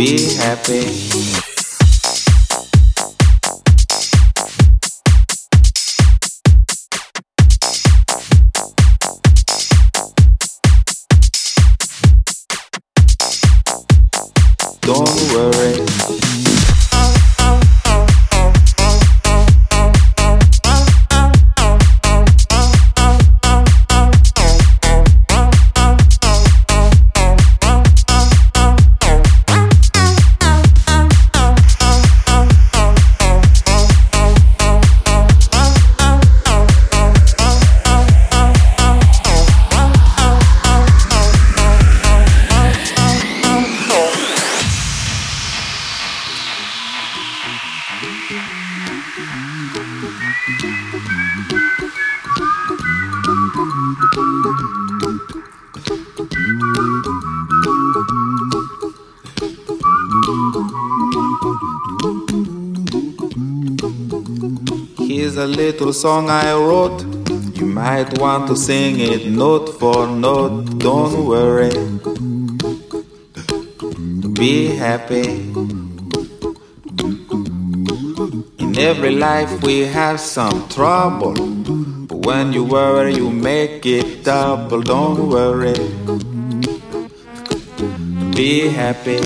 Be happy. Here's a little song I wrote. You might want to sing it note for note. Don't worry. Be happy. Every life we have some trouble. But when you worry, you make it double. Don't worry. Be happy.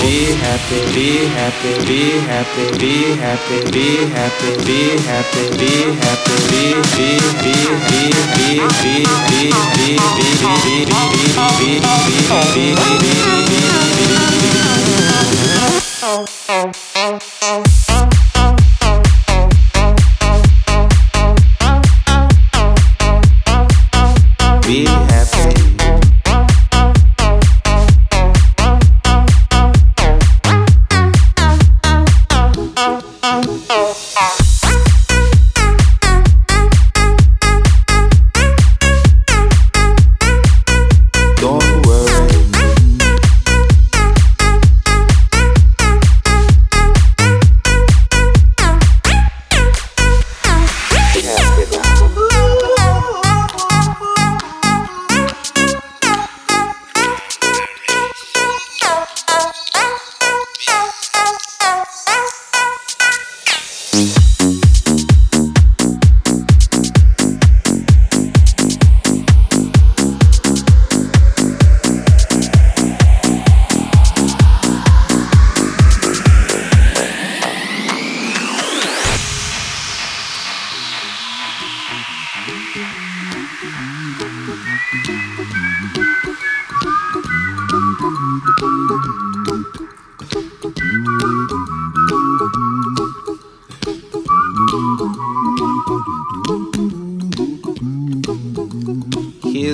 Be happy, be happy, be happy, be happy, be happy, be happy, be happy, be be be be be be be be be be be be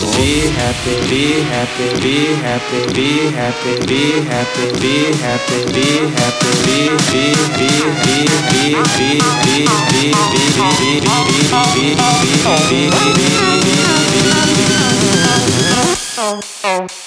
Be happy, be happy, be happy, be happy, be happy, be happy, be happy, be be be be be be be be be be be Be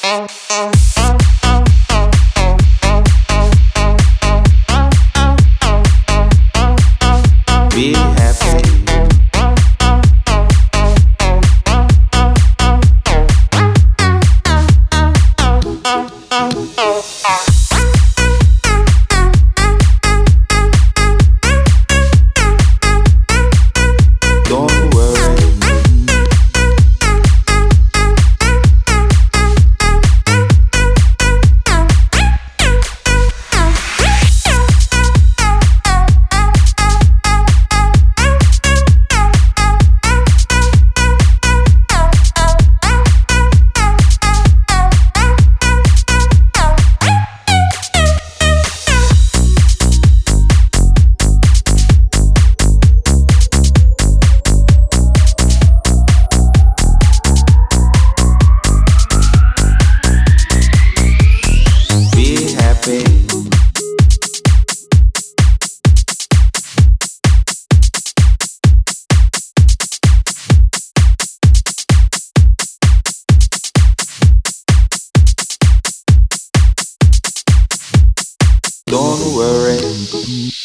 don't worry.